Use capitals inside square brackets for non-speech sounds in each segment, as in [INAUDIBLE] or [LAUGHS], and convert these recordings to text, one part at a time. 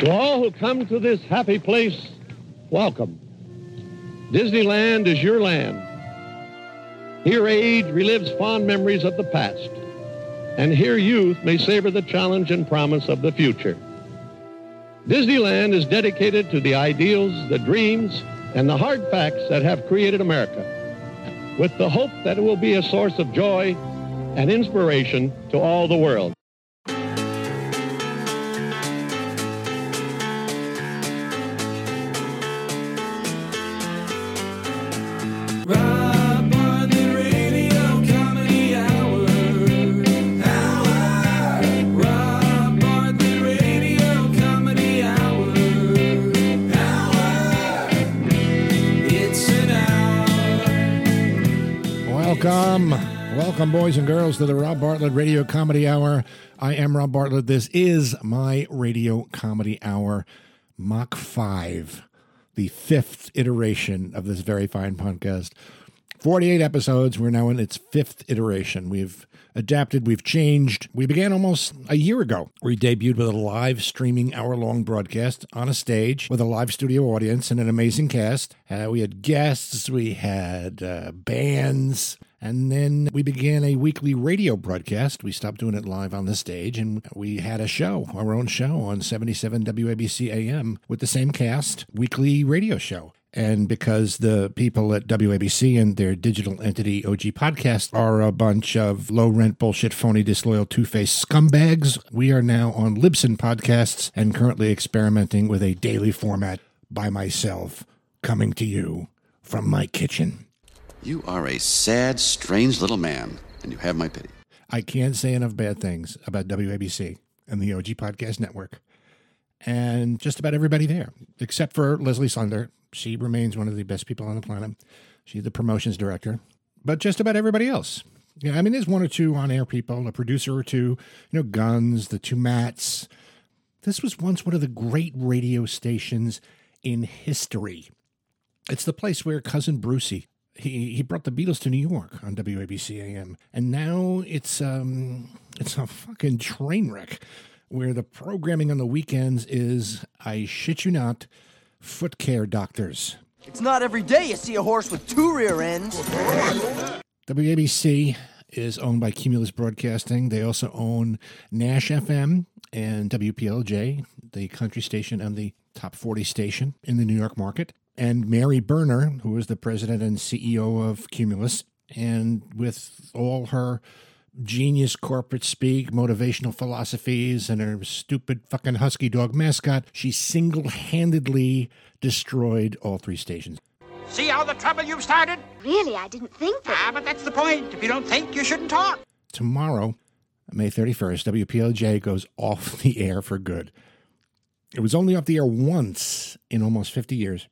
To all who come to this happy place, welcome. Disneyland is your land. Here age relives fond memories of the past, and here youth may savor the challenge and promise of the future. Disneyland is dedicated to the ideals, the dreams, and the hard facts that have created America, with the hope that it will be a source of joy and inspiration to all the world. Welcome. Welcome, boys and girls, to the Rob Bartlett Radio Comedy Hour. I am Rob Bartlett. This is my Radio Comedy Hour, Mach 5, the fifth iteration of this very fine podcast. 48 episodes. We're now in its fifth iteration. We've adapted, we've changed. We began almost a year ago. We debuted with a live streaming hour long broadcast on a stage with a live studio audience and an amazing cast. Uh, we had guests, we had uh, bands. And then we began a weekly radio broadcast. We stopped doing it live on the stage and we had a show, our own show on 77 WABC AM with the same cast, weekly radio show. And because the people at WABC and their digital entity OG Podcast are a bunch of low rent, bullshit, phony, disloyal, two faced scumbags, we are now on Libsyn Podcasts and currently experimenting with a daily format by myself, coming to you from my kitchen. You are a sad, strange little man, and you have my pity. I can't say enough bad things about WABC and the OG Podcast Network and just about everybody there, except for Leslie Sunder. She remains one of the best people on the planet. She's the promotions director, but just about everybody else. Yeah, I mean, there's one or two on air people, a producer or two, you know, Guns, the two Mats. This was once one of the great radio stations in history. It's the place where cousin Brucie he he brought the Beatles to New York on WABC AM, and now it's um it's a fucking train wreck where the programming on the weekends is I shit you not, foot care doctors. It's not every day you see a horse with two rear ends. WABC is owned by Cumulus Broadcasting. They also own Nash FM and WPLJ, the country station and the top 40 station in the New York market. And Mary Berner, who is the president and CEO of Cumulus, and with all her genius corporate speak, motivational philosophies, and her stupid fucking husky dog mascot, she single handedly destroyed all three stations. See all the trouble you've started? Really, I didn't think that. Ah, but that's the point. If you don't think, you shouldn't talk. tomorrow, May 31st, WPLJ goes off the air for good. It was only off the air once in almost 50 years,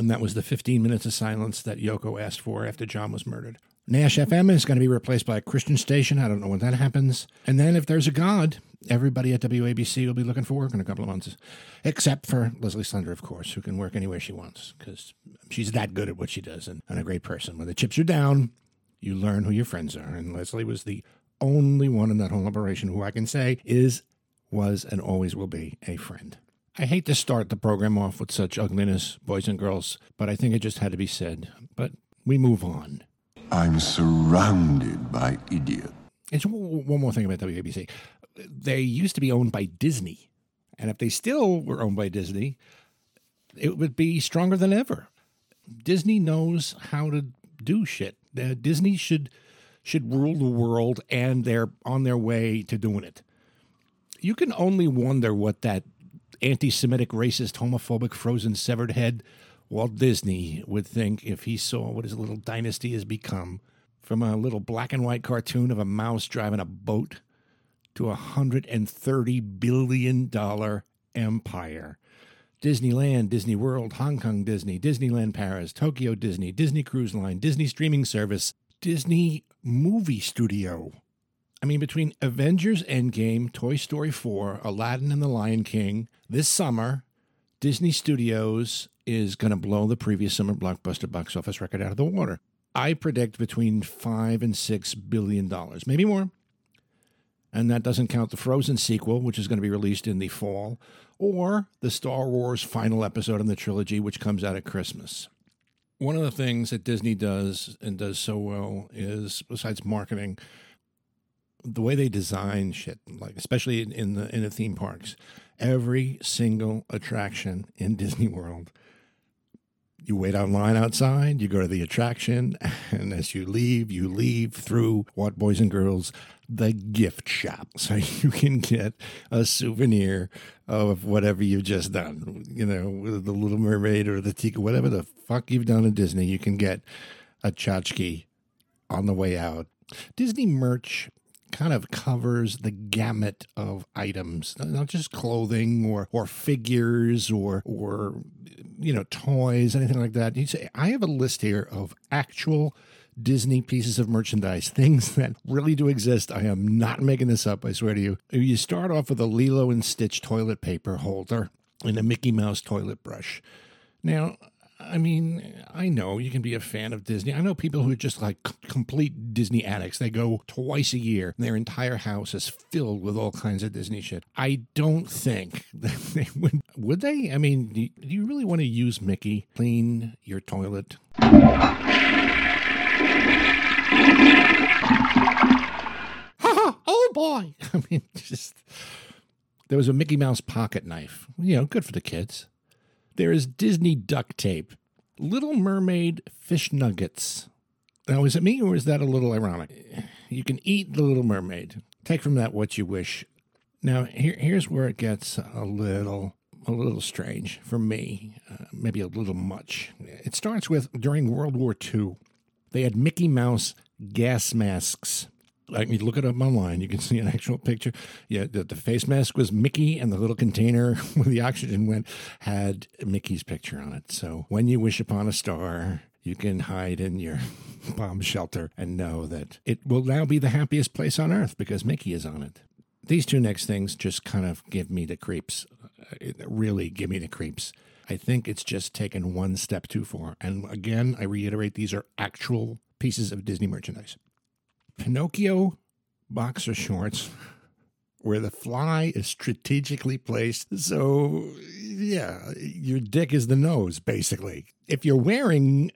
and that was the 15 minutes of silence that Yoko asked for after John was murdered. Nash FM is going to be replaced by a Christian station. I don't know when that happens. And then, if there's a God, everybody at WABC will be looking for work in a couple of months, except for Leslie Slender, of course, who can work anywhere she wants because she's that good at what she does and, and a great person. When the chips are down, you learn who your friends are. And Leslie was the only one in that whole operation who I can say is, was, and always will be a friend. I hate to start the program off with such ugliness, boys and girls, but I think it just had to be said. But we move on. I'm surrounded by idiots. It's one more thing about WABC. They used to be owned by Disney. And if they still were owned by Disney, it would be stronger than ever. Disney knows how to do shit. Uh, Disney should should rule the world and they're on their way to doing it. You can only wonder what that anti-Semitic, racist, homophobic, frozen, severed head Walt Disney would think if he saw what his little dynasty has become from a little black and white cartoon of a mouse driving a boat to a hundred and thirty billion dollar empire. Disneyland, Disney World, Hong Kong Disney, Disneyland Paris, Tokyo Disney, Disney Cruise Line, Disney Streaming Service, Disney Movie Studio. I mean, between Avengers Endgame, Toy Story 4, Aladdin and the Lion King, this summer, Disney Studios is going to blow the previous summer blockbuster box office record out of the water. I predict between five and six billion dollars, maybe more. And that doesn't count the Frozen sequel, which is going to be released in the fall, or the Star Wars final episode in the trilogy, which comes out at Christmas. One of the things that Disney does and does so well is, besides marketing, the way they design shit, like especially in, the in the theme parks, every single attraction in [LAUGHS] Disney World. You wait online outside, you go to the attraction, [LAUGHS] and as you leave, you leave through what boys and girls the gift shop. [LAUGHS] So you can get a souvenir of whatever you've just done. You know, the Little Mermaid or the Tiki, whatever the fuck you've done in Disney, you can get a tchotchke on the way out. Disney merch kind of covers the gamut of items, not just clothing or or figures or or you know toys, anything like that. You say I have a list here of actual Disney pieces of merchandise, [LAUGHS] things that really do exist. I am not making this up, I swear to you. You start off with a Lilo and Stitch toilet paper holder and a Mickey Mouse toilet brush. Now, I mean, I know you can be a fan of Disney. I know people who are just like c- complete Disney addicts. They go twice a year. Their entire house is filled with all kinds of Disney shit. I don't think [LAUGHS] they would. Would they? I mean, do you, do you really want to use Mickey clean your toilet? oh boy! [LAUGHS] I mean, just there was a Mickey Mouse pocket knife. You know, good for the kids. There is Disney duct tape, Little Mermaid fish nuggets. Now, is it me or is that a little ironic? You can eat the Little Mermaid. Take from that what you wish. Now, here, here's where it gets a little, a little strange for me, uh, maybe a little much. It starts with during World War II, they had Mickey Mouse gas masks. Like you look it up online, you can see an actual picture. Yeah, the, the face mask was Mickey, and the little container [LAUGHS] where the oxygen went had Mickey's picture on it. So when you wish upon a star, you can hide in your [LAUGHS] bomb shelter and know that it will now be the happiest place on earth because Mickey is on it. These two next things just kind of give me the creeps. Uh, it really give me the creeps. I think it's just taken one step too far. And again, I reiterate, these are actual pieces of Disney merchandise. Pinocchio boxer shorts where the fly is strategically placed. So, yeah, your dick is the nose, basically. If you're wearing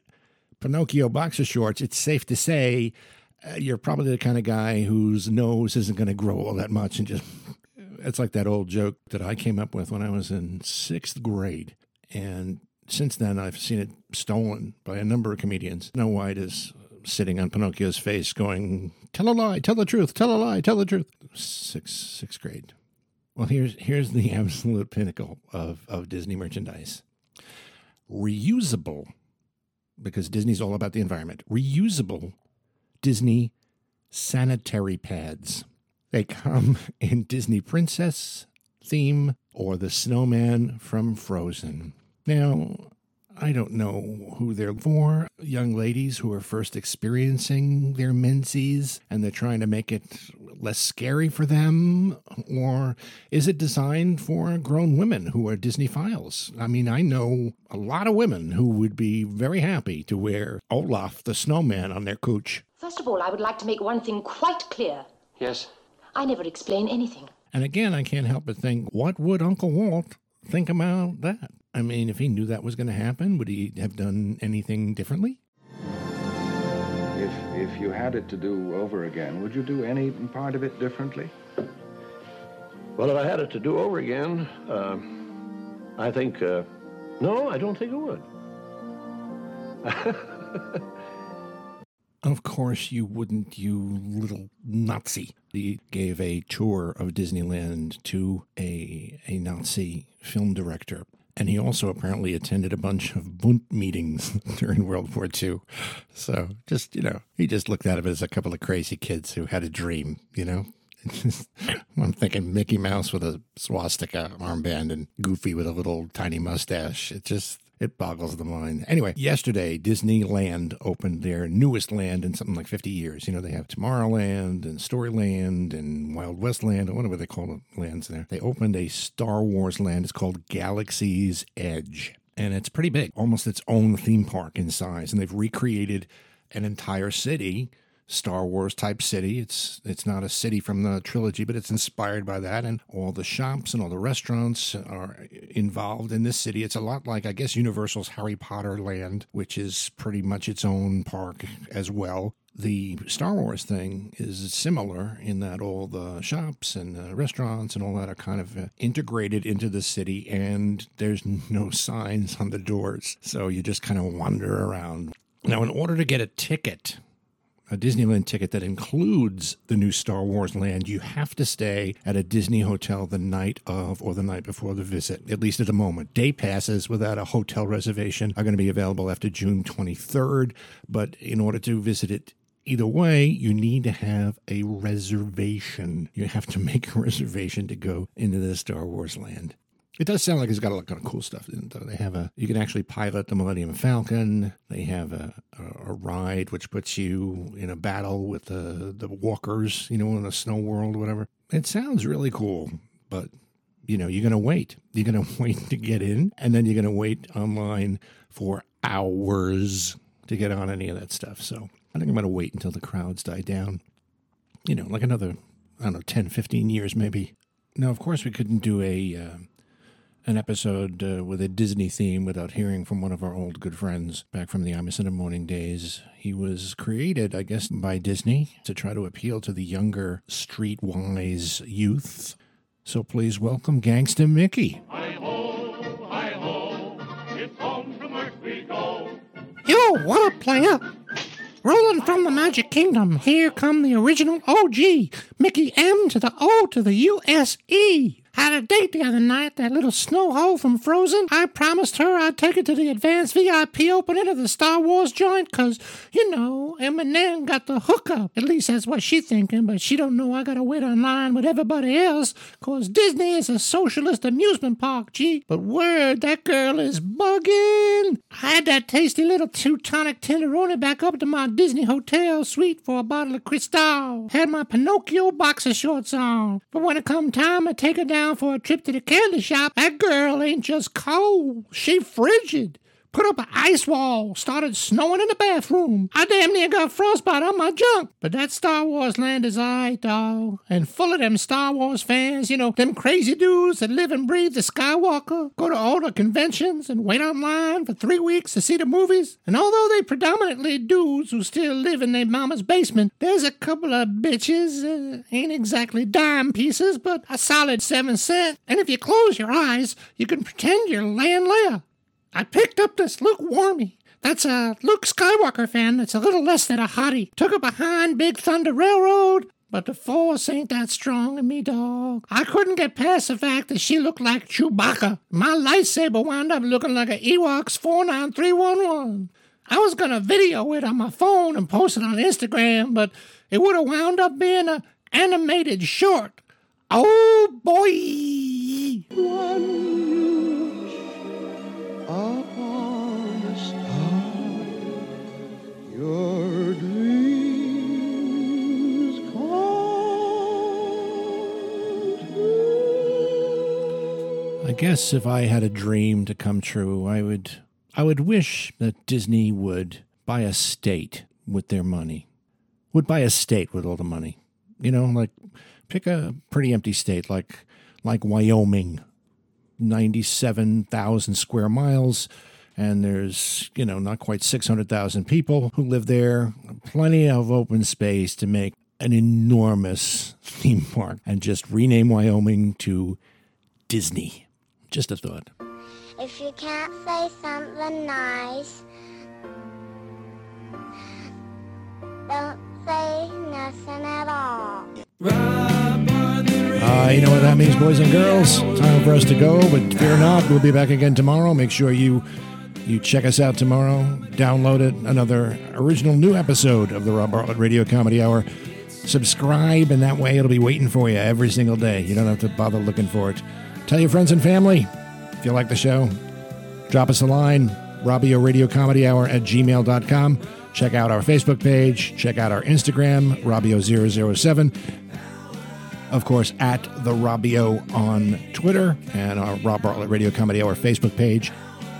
Pinocchio boxer shorts, it's safe to say uh, you're probably the kind of guy whose nose isn't going to grow all that much and just. It's like that old joke that I came up with when I was in sixth grade. And since then, I've seen it stolen by a number of comedians. Snow White is sitting on Pinocchio's face, going, "Tell a lie, tell the truth, tell a lie, tell the truth." Sixth sixth grade. Well, here's here's the [LAUGHS] absolute pinnacle of of Disney merchandise. Reusable, because Disney's all about the environment. Reusable Disney sanitary pads. They come [LAUGHS] in Disney Princess theme or the snowman from Frozen. Now, I don't know who they're for. Young ladies who are first experiencing their menses and they're trying to make it less scary for them? Or is it designed for grown women who are Disney files? I mean, I know a lot of women who would be very happy to wear Olaf the snowman on their cooch. First of all, I would like to make one thing quite clear. Yes. I never explain anything. And again, I can't help but think, what would Uncle Walt think about that? I mean, if he knew that was going to happen, would he have done anything differently? If if you had it to do over again, would you do any part of it differently? Well, if I had it to do over again, uh, I think, uh, no, I don't think it would. [LAUGHS] Of course you wouldn't, you little Nazi. He gave a tour of Disneyland to a, a Nazi film director. And he also apparently attended a bunch of Bund meetings [LAUGHS] during World War II. So just, you know, he just looked at him as a couple of crazy kids who had a dream, you know? [LAUGHS] I'm thinking Mickey Mouse with a swastika armband and Goofy with a little tiny mustache. It just it boggles the mind. Anyway, yesterday Disneyland opened their newest land in something like 50 years. You know, they have Tomorrowland and Storyland and Wild West Land or whatever they call the lands there. They opened a Star Wars land. It's called Galaxy's Edge. And it's pretty big, almost its own theme park in size. And they've recreated an entire city Star Wars type city. It's it's not a city from the trilogy, but it's inspired by that. And all the shops and all the restaurants are involved in this city. It's a lot like I guess Universal's Harry Potter Land, which is pretty much its own park as well. The Star Wars thing is similar in that all the shops and the restaurants and all that are kind of uh, integrated into the city, and there's no [LAUGHS] signs on the doors. So you just kind of wander around. Now, in order to get a ticket, a Disneyland ticket that includes the new Star Wars land, you have to stay at a Disney hotel the night of or the night before the visit, at least at the moment. Day passes without a hotel reservation are going to be available after June 23rd, but in order to visit it Either way, you need to have a reservation. You have to make a [LAUGHS] reservation to go into the Star Wars land. It does sound like it's got a lot of cool stuff in it, though. They have a, you can actually pilot the Millennium Falcon. They have a, a, a ride which puts you in a battle with the, the walkers, you know, in a snow world, whatever. It sounds really cool, but, you know, you're going to wait. You're going [LAUGHS] to wait to get in, and then you're going to wait online for hours to get on any of that stuff. So I think I'm going to wait until the crowds die down. You know, like another, I don't know, 10, 15 years maybe. Now, of course, we couldn't do a uh, an episode uh, with a Disney theme without hearing from one of our old good friends back from the Imus in the Morning days. He was created, I guess, by Disney to try to appeal to the younger, streetwise youth. So please welcome Gangsta Mickey. Hi-ho, hi-ho, it's home from work we go. Yo, what up, player? Rolling from the Magic Kingdom, here come the original OG, Mickey M to the O to the Had a date the other night, that little snow hole from Frozen. I promised her I'd take her to the advanced VIP opening of the Star Wars joint, cause, you know, Eminem got the hookup. At least that's what she thinking, but she don't know I gotta wait online with everybody else, cause Disney is a socialist amusement park, gee. But word, that girl is bugging. I had that tasty little Teutonic tenderoni back up to my Disney hotel suite for a bottle of Cristal. Had my Pinocchio boxer shorts on. But when it come time to take her down for a trip to the candy shop, that girl ain't just cold. She frigid. Put up an ice wall, started snowing in the bathroom. I damn near got frostbite on my junk. But that Star Wars land is alright, dawg. And full of them Star Wars fans, you know, them crazy dudes that live and breathe the Skywalker, go to all the conventions and wait online for three weeks to see the movies. And although they predominantly dudes who still live in their mama's basement, there's a couple of bitches, uh, ain't exactly dime pieces, but a solid seven cent. And if you close your eyes, you can pretend you're laying there. I picked up this Luke Warmy. That's a Luke Skywalker fan that's a little less than a hottie. Took her behind Big Thunder Railroad, but the force ain't that strong in me, dog. I couldn't get past the fact that she looked like Chewbacca. My lightsaber wound up looking like a Ewoks 49311. I was gonna video it on my phone and post it on Instagram, but it would have wound up being a animated short. Oh boy! upon guess if I had a dream to come true, I would I would wish that Disney would buy a state with their money. Would buy a state with all the money. You know, like pick a pretty empty state like like Wyoming. 97,000 square miles and there's, you know, not quite 600,000 people who live there. Plenty of open space to make an enormous [LAUGHS] theme park and just rename Wyoming to Disney. Just a thought. If you can't say something nice, don't say nothing at all. Uh, you know what that means, boys and girls. Time for us to go, but fear not, we'll be back again tomorrow. Make sure you you check us out tomorrow. Download it, another original new episode of the Rob Bartlett Radio Comedy Hour. Subscribe, and that way it'll be waiting for you every single day. You don't have to bother looking for it. Tell your friends and family if you like the show. Drop us a line, Robbio Radio Comedy Hour at gmail.com. Check out our Facebook page. Check out our Instagram, Robbio007 of course, at the Robbio on Twitter and our Rob Bartlett Radio Comedy Hour Facebook page.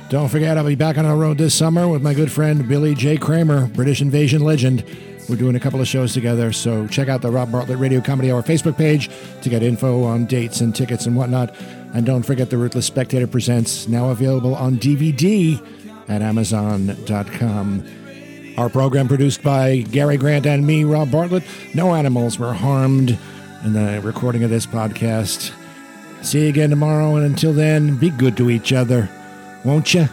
Don't forget, I'll be back on the road this summer with my good friend Billy J. Kramer, British invasion legend. We're doing a couple of shows together, so check out the Rob Bartlett Radio Comedy Hour Facebook page to get info on dates and tickets and whatnot. And don't forget the Ruthless Spectator Presents, now available on DVD at Amazon.com. Our program produced by Gary Grant and me, Rob Bartlett. No animals were harmed in the recording of this podcast. See you again tomorrow, and until then, be good to each other, won't you?